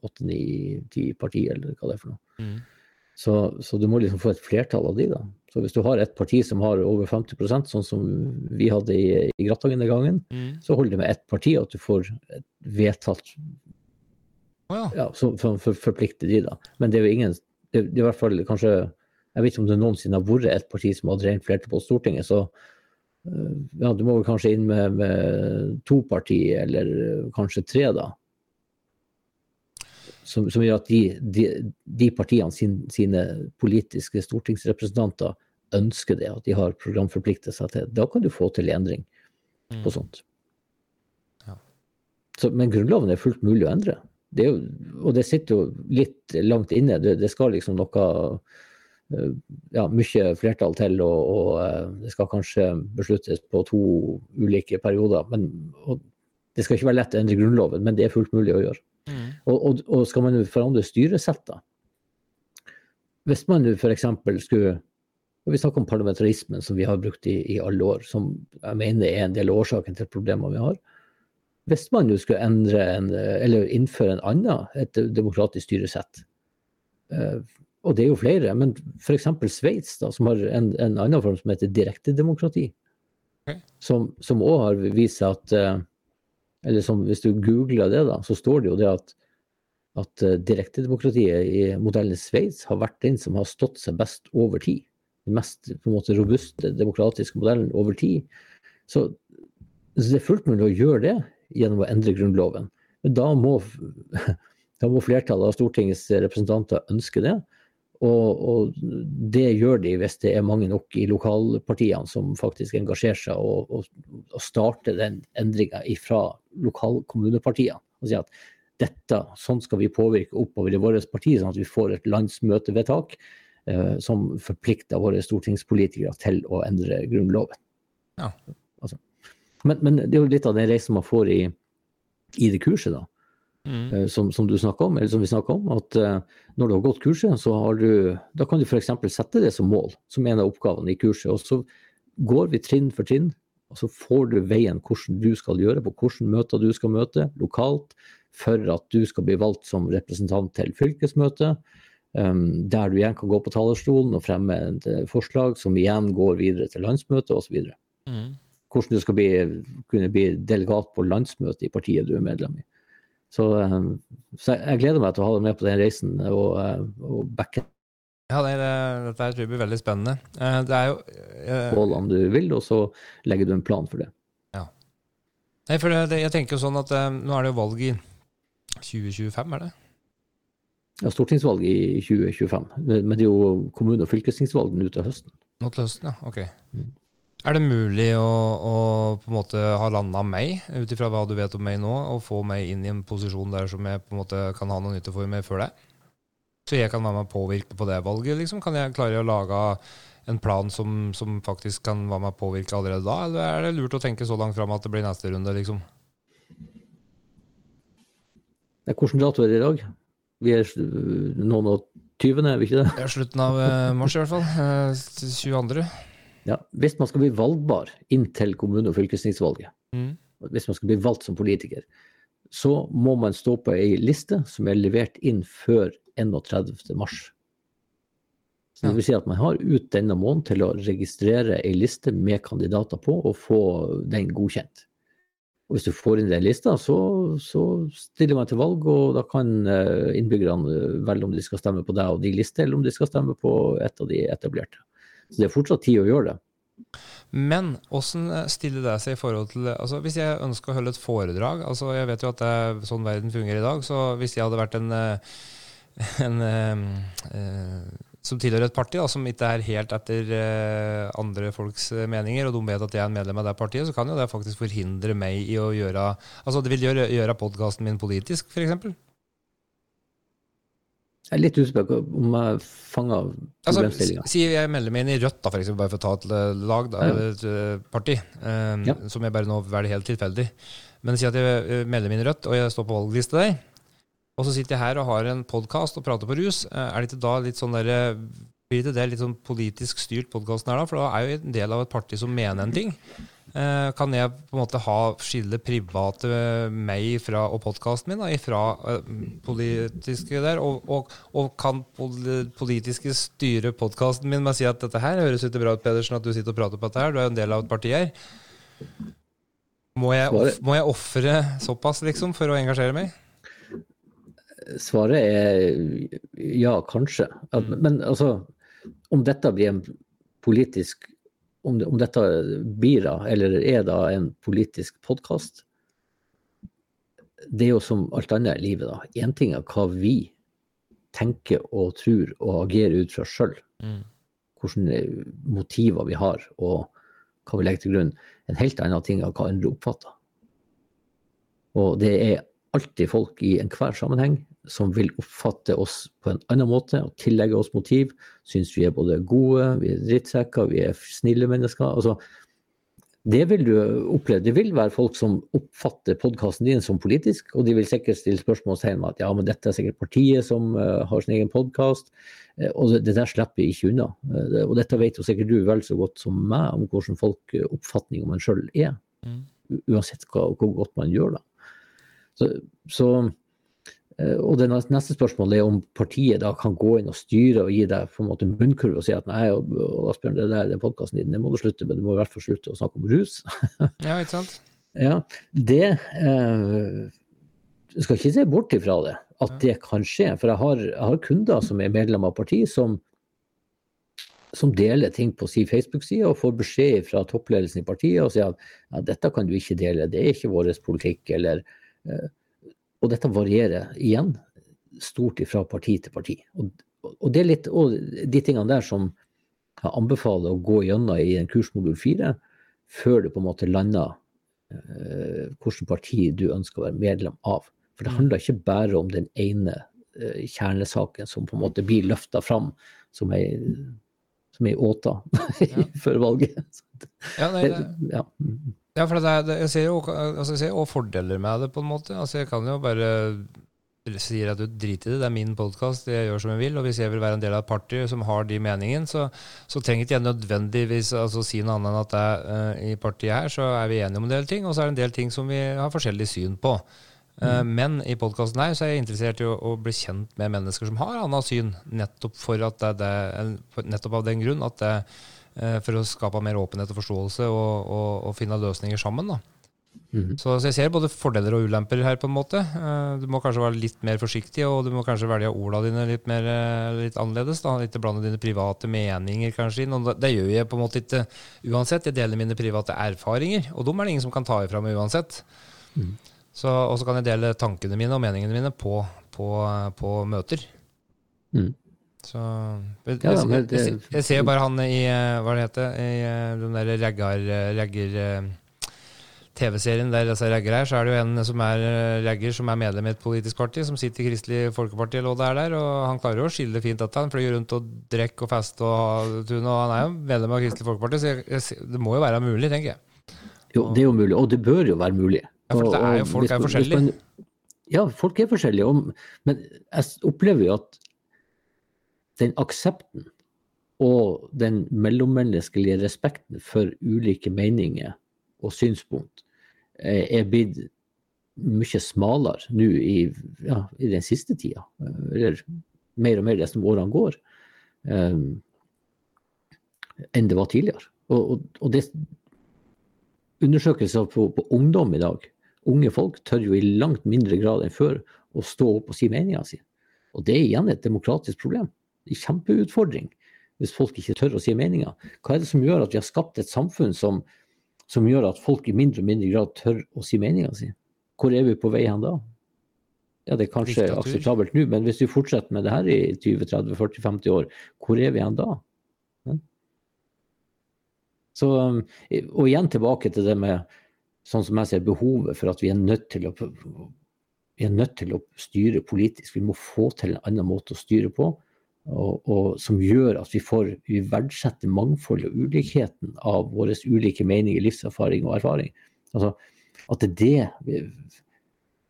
Åtte, ni, ti partier, eller hva det er for noe. Mm. Så, så, du må liksom få et flertall av de, da. Så hvis du har et parti som har over 50% sånn som vi hadde i, i Gratangen den gangen, mm. så holder det med ett parti at du får vedtatt oh, ja. ja, Som for, for, forplikter de, da. Men det er jo ingen det, det er i hvert fall kanskje Jeg vet ikke om det noensinne har vært et parti som hadde rent flertall på Stortinget, så eh, ja, du må vel kanskje inn med, med to partier, eller kanskje tre, da. Som, som, gjør at de, de, de partiene sin, sine politiske stortingsrepresentanter ønsker det, at de har programforpliktelser til Da kan du få til endring på mm. sånt. Ja. Så, men Grunnloven er fullt mulig å endre. Det jo, og det sitter jo litt langt inne. Det, det skal liksom noe eh, ja, mye flertall til, og, og, eh, det skal kanskje besluttes på to ulike perioder. Men, det skal ikke være lett å endre Grunnloven, men det er fullt mulig å gjøre. Mm. Og, og, og, skal man forandre styresett, da Hvis man f.eks. skulle og vi snakker om parlamentarismen som vi har brukt i, i, alle år, som jeg mener er en del av årsaken til problemene vi har. Hvis man jo skulle endre en, eller innføre en annen, et demokratisk styresett, eh, og det er jo flere, men f.eks. Sveits, som har en, en, annen form som heter direktedemokrati, okay. som òg har vist seg at uh, eller som hvis du googler det, da, så står det jo det at, at eh, direktedemokratiet i modellen Sveits har vært den som har stått seg best over tid. Den mest måte robuste demokratiske modellen over tid. Så, så det er fullt mulig å gjøre det gjennom å endre Grunnloven. Men da må, da må flertallet av Stortingets representanter ønske det. Og, og, det gjør de hvis det er mange nok i lokalpartiene som faktisk engasjerer seg og, og, og starter den endringa fra lokalkommunepartiene. Og sier at dette, sånn skal vi påvirke oppover i vårt parti, sånn at vi får et landsmøtevedtak som forplikter våre stortingspolitikere til å endre Grunnloven. Ja. Altså. Men, men, det er jo litt av den reisen man får i, i det kurset, da. Mm. Eh, som, som, du om, eller som vi snakker om, at uh, når du har gått kurset, så har du, da kan du f.eks. sette det som mål, som en av oppgavene i kurset. Og så går vi trinn for trinn, og så får du veien hvordan du skal gjøre, på hvilke møter du skal møte lokalt, for at du skal bli valgt som representant til fylkesmøtet. Der du igjen kan gå på talerstolen og fremme et uh, forslag som igjen går videre til landsmøtet osv. Mm. Hvordan du skal bli, kunne bli delegat på landsmøtet i partiet du er medlem i. Så, eh, så, jeg gleder meg til å ha deg med på den reisen og, eh, og backe. Ja, det, dette tror jeg blir veldig spennende. Eh, det er jo Målene du vil, og så legger du en plan for det. Ja. Nei, for det, jeg tenker jo sånn at nå er det jo valg i 2025, er det? Ja, stortingsvalg i 2025. Men det er jo kommune- og fylkestingsvalg nå til høsten. Nå til høsten, ja. Ok. Mm. Er det mulig å, å, på en måte ha landa meg, ut ifra hva du vet om meg nå, og få meg inn i en posisjon der som jeg på en måte kan ha noe nytte for meg før det? Så jeg kan være med å påvirke på det valget? liksom? Kan jeg klare å lage en plan som, som faktisk kan være med å påvirke allerede da, eller er det lurt å tenke så langt fram at det blir neste runde, liksom? Hvilken dato er det i dag? Vi er noen og tyvende, er vi ikke det? Ja, slutten av eh, mars i hvert fall. 22. Eh, ja, hvis man skal bli valgbar inntil kommune- og fylkestingsvalget, mm. hvis man skal bli valgt som politiker, så må man stå på ei liste som er levert inn før 31. mars. Så det vil si at man har ut denne måneden til å registrere ei liste med kandidater på og få den godkjent. Og hvis du får inn den lista, så, så, stiller man til valg, og da kan eh, innbyggerne velge om de skal stemme på deg og de liste, eller om de skal stemme på et av de etablerte. Så det er fortsatt tid å gjøre det. Men hvordan stiller det seg i forhold til altså Hvis jeg ønsker å holde et foredrag altså Jeg vet jo at det er sånn verden fungerer i dag. Så hvis jeg hadde vært en, eh, en, en eh, som tilhører et parti da, som ikke er helt etter uh, andre folks meninger, og de vet at jeg er en medlem av det partiet, så kan jo det faktisk forhindre meg i å gjøre Altså det vil gjøre, gjøre podkasten min politisk, f.eks. Jeg er litt usikker på om jeg fanger problemstillinga. Altså, si jeg melder meg inn i Rødt, da, for eksempel, bare for å ta et eh, lag, da, ja. et eh, parti, um, ja. som jeg bare nå velger helt tilfeldig. Men si at jeg melder meg inn i Rødt, og jeg står på valgliste der. Og så sitter jeg her og har en podkast og prater på rus. Er det ikke da litt sånn der, blir det litt sånn politisk styrt podkasten her, da? For da er jo en del av et parti som mener en ting. Eh, kan jeg på en måte ha skille private meg fra, og podkasten min da, fra politiske der? Og, og, og, kan politiske styre podkasten min med å si at dette her høres ut bra ut, Pedersen, at du sitter og prater på dette her, du er jo en del av et parti her. Må jeg, må jeg ofre såpass, liksom, for å engasjere meg? Svaret er ja, kanskje. Mm. Men altså, om dette blir en politisk om, om, dette blir da, eller er da en politisk podkast, det er jo som alt annet i livet, da. Én ting er hva vi tenker og tror og agerer ut fra sjøl. Mm. Hvilke motiver vi har og hva vi legger til grunn. En helt annen ting er hva andre oppfatter. Og det er alltid folk i enhver sammenheng som vil oppfatte oss på en annen måte og tillegge oss motiv. Syns vi er både gode, vi er drittsekker, vi er snille mennesker. Altså, det vil du oppleve. Det vil være folk som oppfatter podkasten din som politisk, og de vil sikkert stille spørsmålstegn ved at ja, men dette er sikkert partiet som uh, har sin egen podkast. Uh, og det, det, der slipper vi ikke unna. Uh, og dette vet jo sikkert du vel så godt som meg om hvordan folk oppfatning om en sjøl er. Mm. Uansett hva, hvor godt man gjør det. Så, så Eh, og det neste spørsmålet er om partiet da kan gå inn og styre og gi deg på en måte munnkurv og si at nei, og Asbjørn, det der den podkasten din, det må du slutte med, du må i hvert fall slutte å snakke om rus. ja, ikke sant? Ja, det eh, skal ikke se bort ifra det, at det kan skje. For jeg har, jeg har kunder som er medlem av partiet, som, som deler ting på sin Facebook-side og får beskjed fra toppledelsen i partiet og sier at ja, dette kan du ikke dele, det er ikke vår politikk. Eller, eh, og dette varierer igjen stort fra parti til parti. Og, og, det er litt, og de tingene der som jeg anbefaler å gå gjennom i en kursmodul 4, før du på en måte lander eh, hvilket parti du ønsker å være medlem av. For det mm. handler ikke bare om den ene eh, kjernesaken som på en måte blir løfta fram som ei, som ei åta ja. før valget. Ja, nei, det, ja. Ja for det, det, jeg ser jo altså, jeg ser også fordeler med det, på en måte. Altså, jeg kan jo bare si at du driter i det, det er min podkast, jeg gjør som jeg vil. Og hvis jeg vil være en del av et party som har de meningene, så, så trenger ikke jeg nødvendigvis altså, si noe annet enn at det, uh, i partiet her så er vi enige om en del ting, og så er det en del ting som vi har forskjellig syn på. Uh, mm. Men i podkasten her så er jeg interessert i å, å, bli kjent med mennesker som har annet syn, nettopp, for at det, det, nettopp av den grunn at det, for å skape mer åpenhet og forståelse og, og, og finne løsninger sammen. Mm. Så, så, jeg ser både fordeler og ulemper her, på en måte. Uh, du må kanskje være litt mer forsiktig, og du må kanskje velge ordene dine litt, mer, uh, litt annerledes. da, Ikke blande dine private meninger kanskje inn. Det, det gjør jeg på en måte ikke uansett. Jeg deler mine private erfaringer, og dem er det ingen som kan ta ifra meg uansett. Mm. og så kan jeg dele tankene mine og meningene mine på, på, på møter. Mm. Så jeg, ja, jeg, jeg, jeg, ser bare han i eh, Hva det heter I den der reggar... regger TV-serien der disse ragger er, så er det jo en som er regger ragger som er medlem i et politisk parti, som sitter i Kristelig Folkeparti eller hva det er der, og han klarer jo å skille fint at han flyr rundt og drikker og fester og ha og han er jo medlem av Kristelig Folkeparti, så jeg, det må jo være mulig, tenker jeg. Jo, det er jo mulig, og det bør jo være mulig. Ja, for er jo, folk er forskjellige. ja, folk er forskjellige, men jeg opplever jo at den aksepten og den mellommenneskelige respekten for ulike meninger og synspunkt eh, er blitt mye smalere nå i, ja, i, den siste tida. Eller mer og mer det som årene går, um, enn det var tidligere. Og, og, og det undersøkelser på, på, ungdom i dag, unge folk, tør jo i langt mindre grad enn før å stå opp og si meninga si. Og det er igjen et demokratisk problem. En kjempeutfordring hvis folk ikke tør å si meninga. Hva er det som gjør at vi har skapt et samfunn som som gjør at folk i mindre og mindre grad tør å si meninga si. Hvor er vi på vei hen da? Ja, det er kanskje Diktatur. akseptabelt nå, men hvis vi fortsetter med det her i 20-30-40-50 år, hvor er vi hen da? Ja. Så, um, og igjen tilbake til det med sånn som jeg ser behovet for at vi er nødt til å vi er nødt til å styre politisk. Vi må få til en annen måte å styre på og, og, som gjør at vi får vi verdsetter mangfoldet og ulikheten av våre ulike meninger, livserfaring og erfaring. Altså, at det er det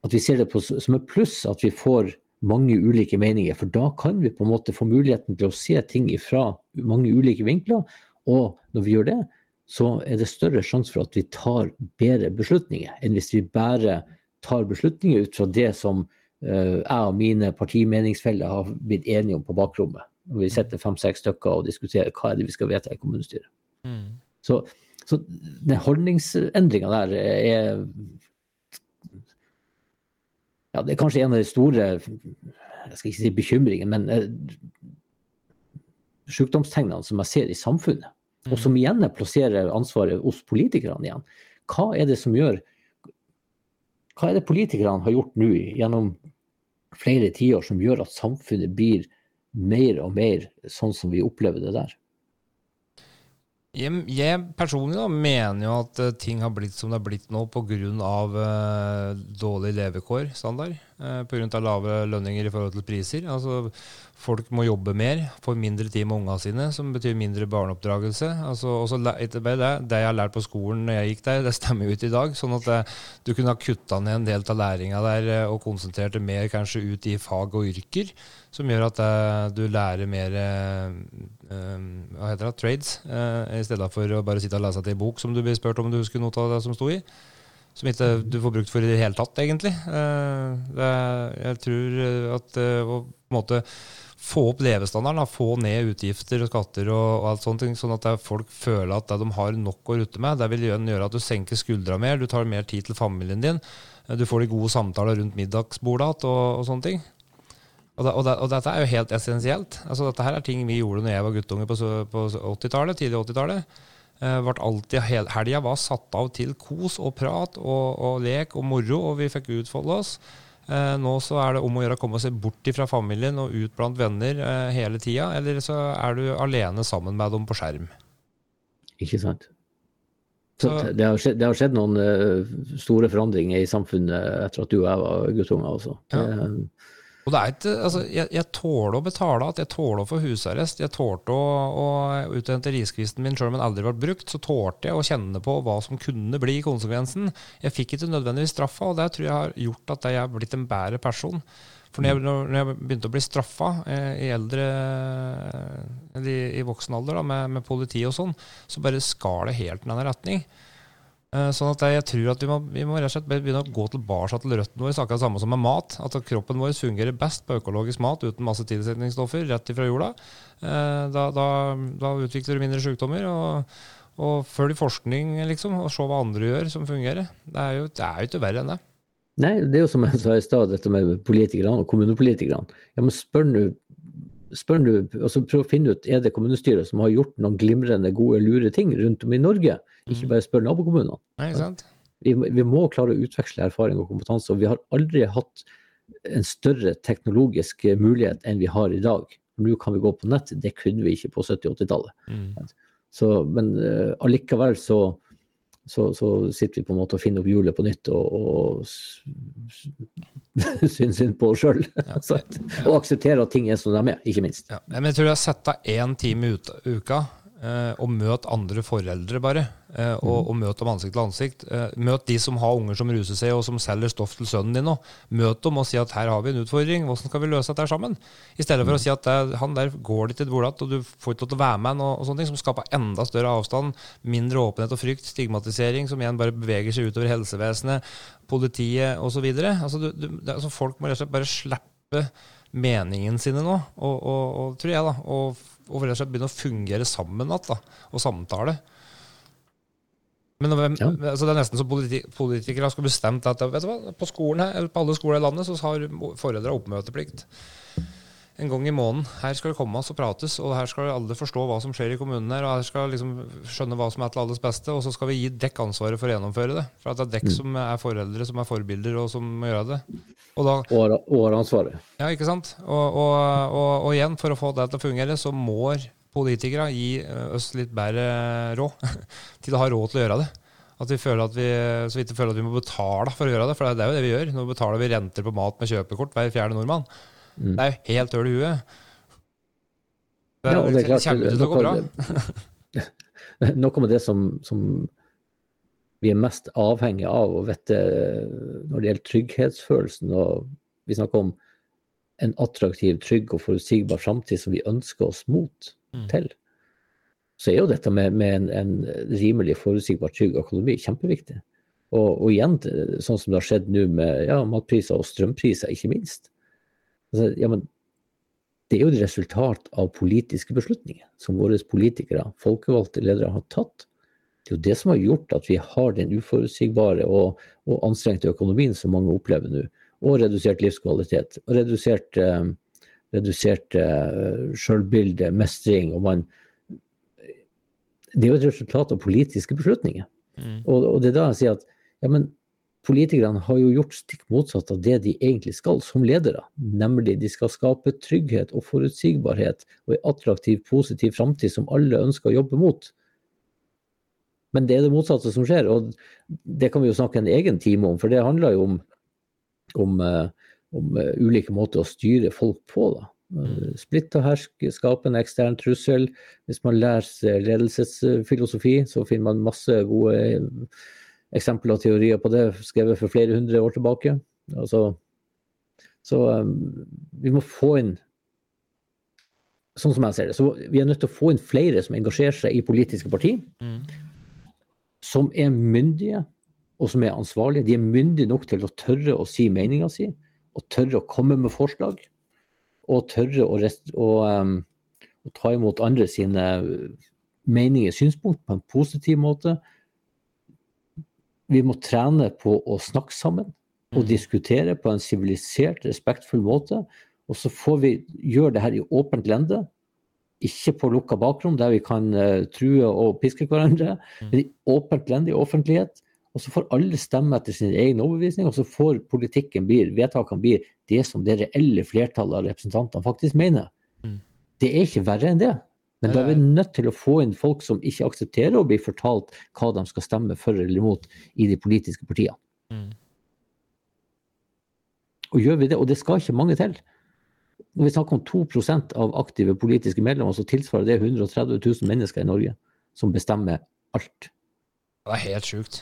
At vi ser det på, som et pluss at vi får mange ulike meninger. For da kan vi på en måte få muligheten til å se ting fra mange ulike vinkler. Og når vi gjør det, så er det større sjanse for at vi tar bedre beslutninger enn hvis vi bare tar beslutninger ut fra det som jeg og mine partimeningsfeller har blitt enige om på bakrommet. Vi sitter fem-seks stykker og diskuterer hva er det vi skal vedta i kommunestyret. Mm. Så, så den holdningsendringa der er ja, Det er kanskje en av de store jeg skal ikke si bekymringene, men eh, sykdomstegnene som jeg ser i samfunnet. Og som igjen plasserer ansvaret hos politikerne igjen. Hva er det som gjør Hva er det politikerne har gjort nå gjennom flere tiår som gjør at samfunnet blir mer og mer sånn som vi opplever det der. Jeg, jeg personlig da, mener jo at uh, ting har blitt som det har blitt nå pga. Uh, eh, dårlig levekår, standard. Uh, Pga. lave lønninger i forhold til priser. Altså, folk må jobbe mer, får mindre tid med ungene sine, som betyr mindre barneoppdragelse. Altså, også, det, jeg har lært på skolen når jeg gikk der, det stemmer jo ut i dag. Sånn at det, du kunne ha kutta ned en del av læringa der og konsentrert det mer kanskje ut i fag og yrker som gjør at det, du lærer mer uh, hva heter det, trades, uh, i stedet for å bare sitte og lese til en bok som du blir spurt om du husker noe av det som sto i. Som ikke du får brukt for i det hele tatt, egentlig. Det, jeg tror at å på en måte få opp levestandarden, få ned utgifter og skatter og, og alt sånt, sånn at folk føler at de har nok å rutte med. Det vil gjøre at du senker skuldra mer, du tar mer tid til familien din. Du får de gode samtaler rundt middagsbordet og, og sånne ting. Og, det, og, det, og, dette er jo helt essensielt. Altså, dette her er ting vi gjorde når jeg var guttunge på, på 80-tallet, tidlig 80-tallet. Eh, alltid, helga var satt av til kos og prat og, og, lek og moro, og vi fikk utfolde oss. Eh, nå så er det om å gjøre å komme seg bort fra familien og ut blant venner eh, hele tida, eller så er du alene sammen med dem på skjerm. Ikke sant. Så, det, har skjedd, det, har skjedd, noen uh, store forandringer i samfunnet etter at du og jeg var guttunger. Altså. Ja. Og det er ikke, altså, jeg, jeg tåler å betale at jeg tåler å få husarrest. Jeg tålte å, å uthente riskvisten min sjøl om den aldri ble brukt. Så tålte jeg å kjenne på hva som kunne bli konsekvensen. Jeg fikk ikke nødvendigvis straffa, og det tror jeg har gjort at jeg har blitt en bedre person. For når jeg, når jeg begynte å bli straffa eh, i eldre eller i, i voksen alder da, med, med politi og sånn, så bare skar det helt i en annen retning. Eh, sånn at jeg tror at vi må, vi må rett og slett begynne å gå tilbake til røttene våre. Akkurat samme som med mat. At kroppen vår fungerer best på økologisk mat uten masse tilsetningsstoffer rett ifra jorda. Eh, da, da, da utvikler du mindre sykdommer. Og, og følg forskning, liksom, og se hva andre gjør som fungerer. Det er jo, det er jo ikke verre enn det. Nei, det er jo som jeg sa i stad, dette med politikerne og kommunepolitikerne. Ja, men spør nå spør du, altså Prøv å finne ut er det kommunestyret som har gjort noen glimrende, gode, lure ting rundt om i Norge. Ikke mm. bare spør nabokommunene. Vi, vi, må klare å utveksle erfaring og kompetanse. og Vi har aldri hatt en større teknologisk mulighet enn vi har i dag. Nå kan vi gå på nett, det kunne vi ikke på 70-80-tallet. Mm. Men uh, allikevel så så, så, sitter vi på en måte og finner opp hjulet på nytt og, og syns synd på oss sjøl. Ja. og aksepterer at ting er som de er, ikke minst. Ja. Men jeg tror jeg setter én time i uka og møt andre foreldre, bare. Eh, og, og møt dem ansikt til ansikt. Eh, møt de som har unger som ruser seg, og som selger stoff til sønnen din nå. Møt dem og si at her har vi en utfordring, hvordan skal vi løse dette sammen? I stedet for å si at han der går litt til bordet, og du får ikke lov til å være med, og, og sånne ting, som skaper enda større avstand, mindre åpenhet og frykt, stigmatisering, som igjen bare beveger seg utover helsevesenet, politiet osv. Altså, altså, folk må rett og slett bare slippe meningen sine nå, og, og, og tror jeg, da. og og rett og slett begynne å fungere sammen igjen og samtale. Men ja. altså det er nesten så politi politikere har bestemt at vet du hva, på skolen her, på alle skoler i landet så har foreldre oppmøteplikt en gang i måneden. Her skal det komme og prates, og her skal alle forstå hva som skjer i kommunen. her, og her skal liksom skjønne hva som er til alles beste, og så skal vi gi dekk ansvaret for å gjennomføre det. For at det er dekk mm. som er foreldre, som er forbilder, og som må gjøre det. Og da, og ansvaret. Ja, ikke sant. Og, og, og, igjen, for å få det til å fungere, så må politikere gi oss litt bedre råd til å ha råd til å gjøre det. At vi føler at vi, så vidt vi føler at vi må betale for å gjøre det, for det er jo det vi gjør. Nå betaler vi renter på mat med kjøpekort hver fjerde nordmann. Mm. Det er jo helt høl i huet. Det, ja, det, det kommer til å gå bra. noe med det som, som, vi er mest avhengig av å vite når det gjelder trygghetsfølelsen. og Vi snakker om en attraktiv, trygg og forutsigbar framtid som vi ønsker oss mot mm. til. Så er jo dette med, med en, en, rimelig forutsigbar, trygg økonomi kjempeviktig. Og, og, igjen, sånn som det har skjedd nå med ja, matpriser og strømpriser, ikke minst. Altså, ja, men det er jo et resultat av politiske beslutninger som våre politikere, folkevalgte ledere, har tatt. Det er jo det som har gjort at vi har den uforutsigbare og, og anstrengte økonomien som mange opplever nå. Og redusert livskvalitet. Og redusert, eh, redusert eh, sjølbilde, mestring. og man Det er jo et resultat av politiske beslutninger. Mm. Og, og, det er da jeg sier at ja, men Politikerne har jo gjort stikk motsatt av det de egentlig skal som ledere. Nemlig de skal skape trygghet og forutsigbarhet og en attraktiv, positiv framtid som alle ønsker å jobbe mot. Men det er det motsatte som skjer, og det kan vi jo snakke en egen time om. For det handler jo om, om, eh, om eh, ulike måter å styre folk på. da. Eh, splitt og hersk, skape en ekstern trussel. Hvis man lærer ledelsesfilosofi, så finner man masse gode eksempler og teorier på det, skrevet for flere hundre år tilbake. Altså, så um, vi må få inn Sånn som jeg ser det. Så vi er nødt til å få inn flere som engasjerer seg i politiske partier. Mm. Som er myndige, og som er ansvarlige. De er myndige nok til å tørre å si meninga si, og tørre å komme med forslag. og tørre å, å, um, å ta imot andre sine meninger, synspunkt, på en positiv måte. Vi må trene på å snakke sammen og Mm. diskutere på en sivilisert, respektfull måte. Og så får vi gjøre det her i åpent lende, ikke på lukka bakrom der vi kan eh, true og piske hverandre, Mm. men i åpent lende, i offentlighet. Og så får alle stemme etter sin egen overbevisning, og så får politikken bli, vedtakene bli det som det reelle flertallet av representantene faktisk mener. Mm. Det er ikke verre enn det. Men da er vi nødt til å få inn folk som ikke aksepterer å bli fortalt hva de skal stemme for eller imot i de politiske partiene. Mm. Og gjør vi det, og det skal ikke mange til. Når vi snakker om 2% av aktive politiske medlemmer, så tilsvarer det 130 000 mennesker i Norge som bestemmer alt. Det er helt sjukt.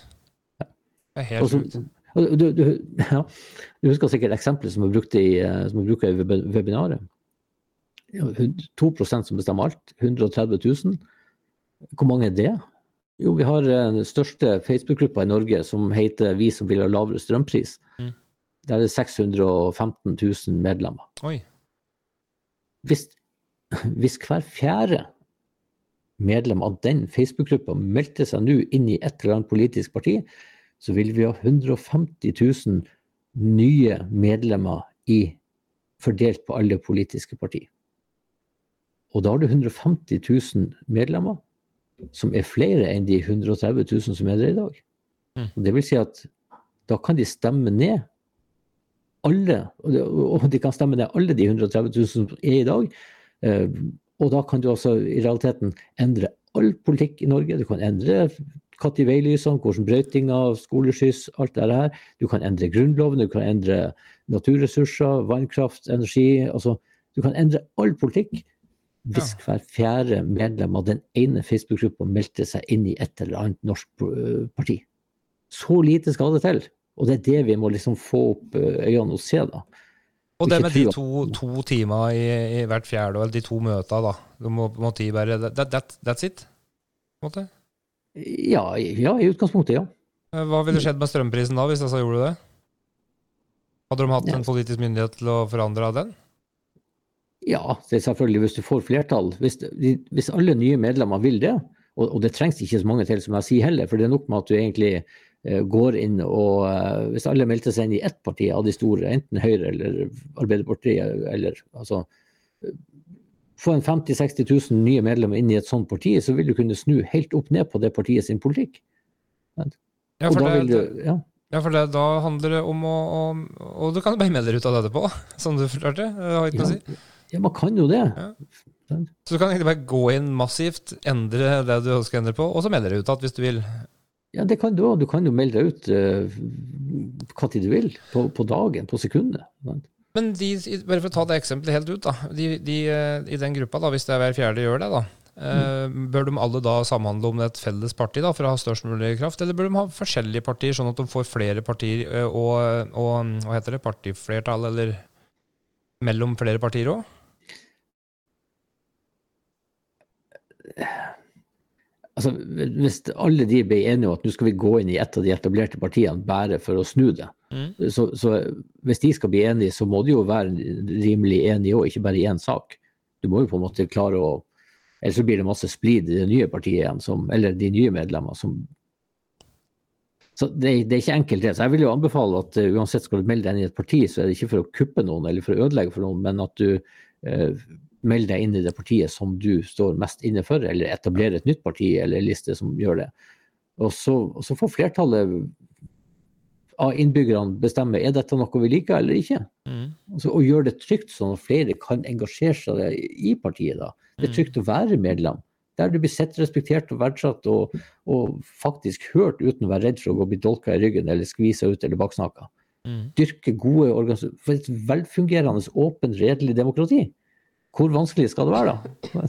Det er helt Også, sjukt. du, du, ja, du husker sikkert eksempelet som vi brukte i, eh, som vi i web- webinaret. Ja, hun- 2% som bestemmer alt. 130 000. Hvor mange er det? Jo, vi har eh, den største Facebook-gruppa i Norge som heter Vi som vil ha lavere strømpris. Mm. Der er det 615 000 medlemmer. Oi. Hvis, hvis hver fjerde medlem av den Facebook-gruppa meldte seg nå inn i et eller annet politisk parti, så vil vi ha 150 000 nye medlemmer i, fordelt på alle politiske partier. Og da har du 150 000 medlemmer, som er flere enn de 130 000 som er der i dag. Mm. Og det vil si at da kan de stemme ned alle, og de, kan stemme ned alle de 130 000 som er i dag. Eh, og da kan du altså i realiteten endre all politikk i Norge. Du kan endre når veilysene, hvordan brøytinga, skoleskyss, alt det her. Du kan endre Grunnloven, du kan endre naturressurser, vannkraft, energi. altså Du kan endre all politikk hvis hver fjerde medlem av den ene Facebook-gruppa meldte seg inn i et eller annet norsk eh, parti. Så lite skal det til. Og det er det vi må liksom få opp eh, øynene og se, da. Og det med de to, to timer i, i hvert fjerde, eller de to møtene, da. Du må, må ti bare that, that, That's it? På en måte. Ja, ja, i utgangspunktet, ja. Eh, Hva ville skjedd med strømprisen da, hvis jeg så gjorde det? Hadde de hatt en politisk myndighet til å forandre den? Ja, det er selvfølgelig hvis du får flertall. Hvis, hvis alle nye medlemmer vil det, og, og det trengs ikke så mange til, som jeg sier heller, for det er nok med at du egentlig eh, går inn og eh, Hvis alle meldte seg inn i ett parti av de store, enten Høyre eller Arbeiderpartiet, eller altså eh, Få en 50 000-60 000 nye medlemmer inn i et sånt parti, så vil du kunne snu helt opp ned på det partiet sin politikk. Ja, for, det, du, ja, ja, for det, da handler det om å, å Og du kan bare melde deg ut av det etterpå, som du forklarte. Det har ikke noe å si. Ja, man kan jo det. Så du kan egentlig bare gå inn massivt, endre det du ønsker å endre på, og så melde deg ut igjen hvis du vil. Ja, det kan du òg. Du kan jo melde deg ut uh, hva tid du vil. På, på dagen, på sekundet. sant? Men de, bare for å ta det eksempelet helt ut, da. De, de, eh, I den gruppa, da, hvis det er hver fjerde gjør det, da. Mm. Bør de alle da samhandle om et felles parti da, for å ha størst mulig kraft, eller bør de ha forskjellige partier, sånn at de får flere partier eh, og, og hva heter det, partiflertall, eller mellom flere partier òg? Altså, hvis alle de ble enige om at nå skal vi gå inn i et av de etablerte partiene bare for å snu det, Mm. så, så hvis de skal bli enige, så må de jo være rimelig enige òg, ikke bare i én sak. Du må jo på en måte klare å Ellers så blir det masse splid i det nye partiet igjen, som, eller de nye medlemmer som Så det, det er ikke enkelt, det. Så jeg vil jo anbefale at uh, uansett skal du melde deg inn i et parti, så er det ikke for å kuppe noen eller for å ødelegge for noen, men at du uh, melder deg inn i det partiet som du står mest inne for, eller etablere et nytt parti eller liste som gjør det. Og så, og så får flertallet av innbyggerne bestemme er dette noe vi liker eller ikke. Mm. Altså, og gjøre det trygt, sånn at flere kan engasjere seg i partiet. da. Det er trygt å være medlem. Der du blir sett, respektert og verdsatt og, og faktisk hørt uten å være redd for å gå bli dolka i ryggen eller skvisa ut eller baksnakka. Mm. Dyrke gode organisasjoner. For et velfungerende, åpent, redelig demokrati. Hvor vanskelig skal det være, da?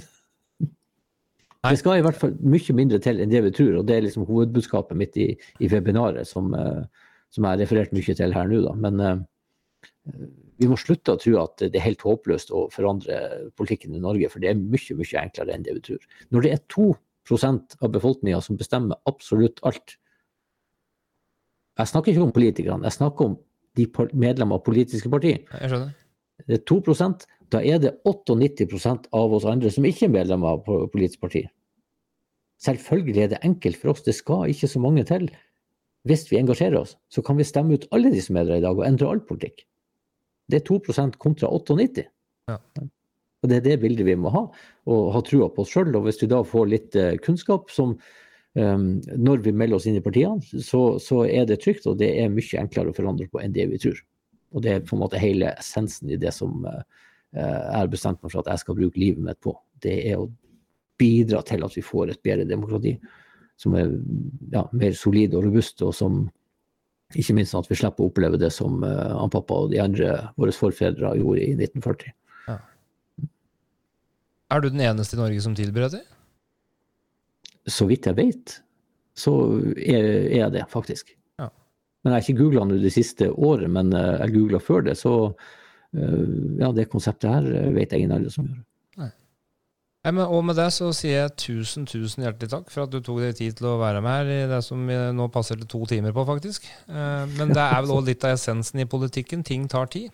Det skal i hvert fall mye mindre til enn det vi tror, og det er liksom hovedbudskapet mitt i, i webinaret, som, eh, som jeg har referert mye til her nå. Da. Men eh, vi må slutte å tro at det er helt håpløst å forandre politikken i Norge, for det er mye, mye enklere enn det vi tror. Når det er 2% av befolkninga som bestemmer absolutt alt Jeg snakker ikke om politikerne, jeg snakker om de medlemmer av politiske partier. Jeg skjønner. Det er 2 da er det 98% av oss andre som ikke er medlemmer av politisk parti. Selvfølgelig er det enkelt for oss, det skal ikke så mange til. Hvis vi engasjerer oss, så kan vi stemme ut alle de som er der i dag, og endre all politikk. Det er 2% kontra 98. Ja. Og Det er det bildet vi må ha, og ha trua på oss sjøl. Og hvis vi da får litt uh, kunnskap som um, når vi melder oss inn i partiene, så, så, er det trygt, og det er mye enklere å forandre på enn det vi tror. Og det er på en måte hele essensen i det som uh, jeg har bestemt meg for at jeg skal bruke livet mitt på. Det er å bidra til at vi får et bedre demokrati som er ja, mer solid og robust, og som ikke minst at vi slipper å oppleve det som uh, han pappa og de andre våre forfedre gjorde i 1940. Ja. Er du den eneste i Norge som tilbyr det? Så vidt jeg vet, så er, er jeg det, faktisk. Ja. Men jeg har ikke googla det de siste året, men uh, jeg googla før det, så ja, det konseptet her vet jeg ingen andre som gjør. Og med det så sier jeg tusen, tusen hjertelig takk for at du tok deg tid til å være med her i det som vi nå passer til to timer på, faktisk. Eh, men det er vel òg litt av essensen i politikken. Ting tar tid.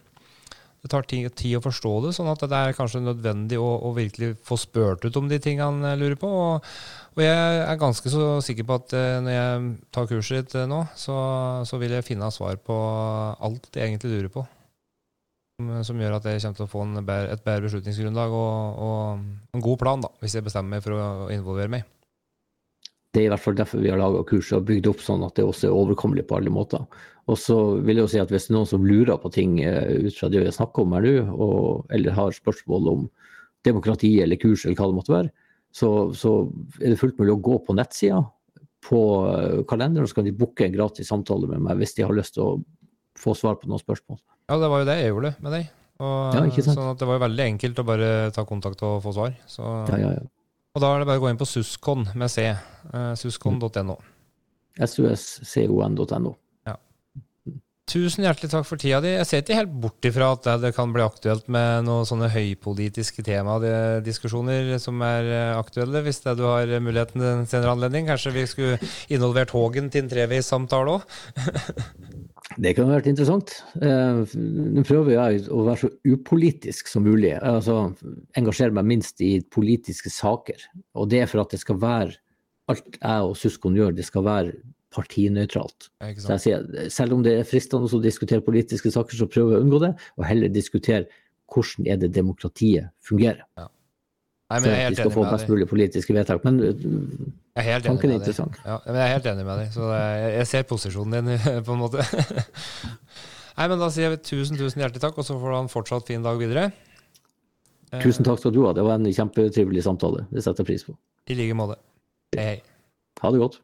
Det tar tid, å forstå det, sånn at det er kanskje nødvendig å, å virkelig få spurt ut om de tingene han lurer på. Og, og, jeg er ganske så sikker på at eh, når jeg tar kurset ditt eh, nå, så, så vil jeg finne svar på alt jeg egentlig lurer på som gjør at jeg kommer til å få bedre, et bedre beslutningsgrunnlag og, og en god plan, da, hvis jeg bestemmer meg for å involvere meg. Det er i hvert fall derfor vi har laga kurset og bygd opp sånn at det også er overkommelig på alle måter. Og så vil jeg jo si at hvis det er noen som lurer på ting eh, ut fra det vi har snakka om her nå, eller har spørsmål om demokrati eller kurs eller hva det måtte være, så, så er det fullt mulig å gå på nettsida på eh, kalenderen, så kan de booke en gratis samtale med meg hvis de har lyst til å få svar på noen spørsmål. Ja, det var jo det jeg gjorde med deg. Og, ja? Sånn at det var jo veldig enkelt å bare ta kontakt og få svar. Så, ja, ja, ja. Og da er det bare å gå inn på Suscon med c. Uh, Suscon.no. suscon.no. Ja. Tusen hjertelig takk for tida di. Jeg ser ikke helt bort ifra at det kan bli aktuelt med noen sånne høypolitiske temadiskusjoner som er eh, aktuelle, hvis det du har muligheten til en senere anledning. Kanskje vi skulle involvert Hågen til en treveissamtale òg? Det kunne vært interessant. Eh, nå prøver jeg å være så upolitisk som mulig. Altså engasjere meg minst i politiske saker. Og det er for at det skal være alt jeg og Suskon gjør, det skal være partinøytralt. Så jeg sier, selv om det er fristende å diskutere politiske saker, så prøver jeg å unngå det, og heller diskutere hvordan er det demokratiet fungerer. Ja. Nei, men jeg er helt enig med deg. Mulig politiske vedtak. Men tanken er interessant. Ja, men jeg er helt enig med deg. Så jeg, jeg ser posisjonen din, på en måte. Nei, men Da sier jeg tusen tusen hjertelig takk, og så får du ha en fortsatt fin dag videre. Tusen takk skal du ha. Det var en kjempetrivelig samtale. Det setter jeg pris på. I like måte. Hei, hei. Ha det godt.